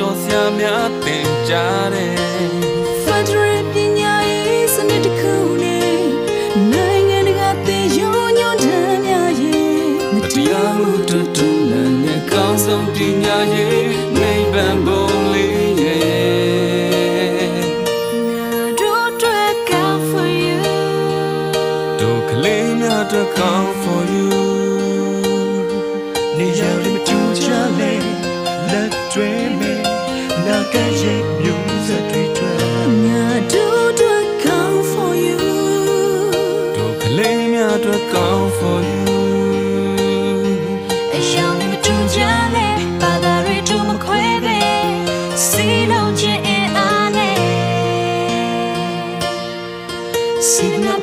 တော်ဆရာများတင်ကြတယ် Factory ပညာရေးစနစ်တစ်ခုနဲ့နိုင်ငံတကာသင်ယူညွှန်တမ်းများရဲ့မတရားမှုတူတူနဲ့ကောင်းဆုံးပညာရေးနိဗ္ဗာန် ကလေးများအတွက် come for you နေရာလေးမတူကြလဲလက်တွဲမယ်နာကရဲ့မျိုးဆက်တွေတွေ့ငါတို့တွေ့ come for you တို့ကလေးများအတွက် come for you အယောင်နဲ့မတူကြလဲဘာသာတွေတို့မခွဲပဲစီလုံးခြင်း စီနာ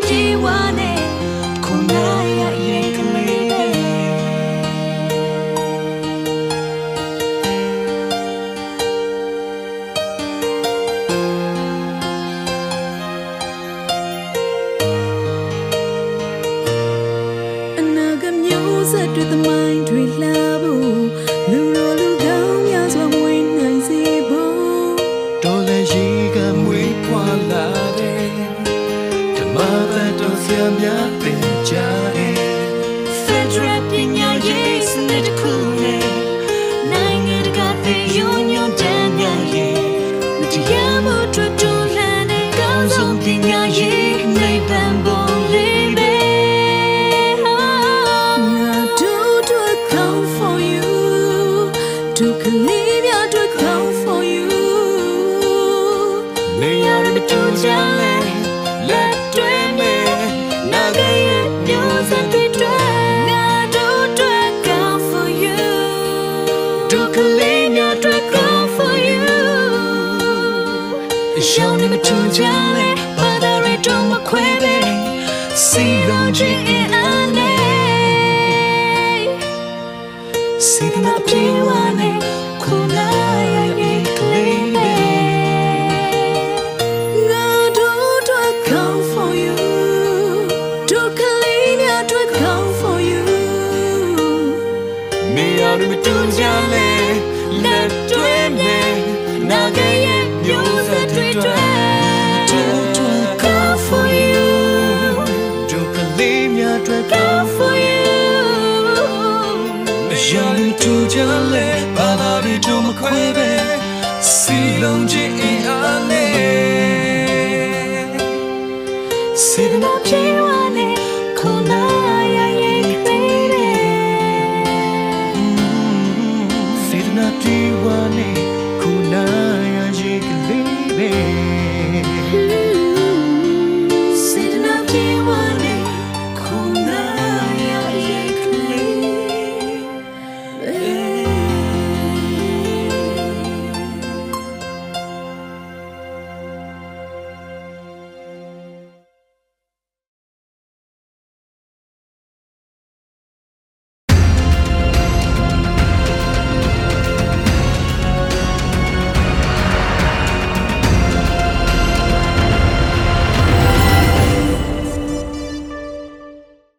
တို့ကလေးများတို့ come for you နေရာတွေမတူကြလဲလက်တွဲ တွေမတူကြလဲလက်တွဲမယ်နာဂရဲ့မျိုးစံတွေတွေ့တို့တို့ come for you တို့ကလေးများအတွက် come for you မရလို့တူကြလဲဘာသာ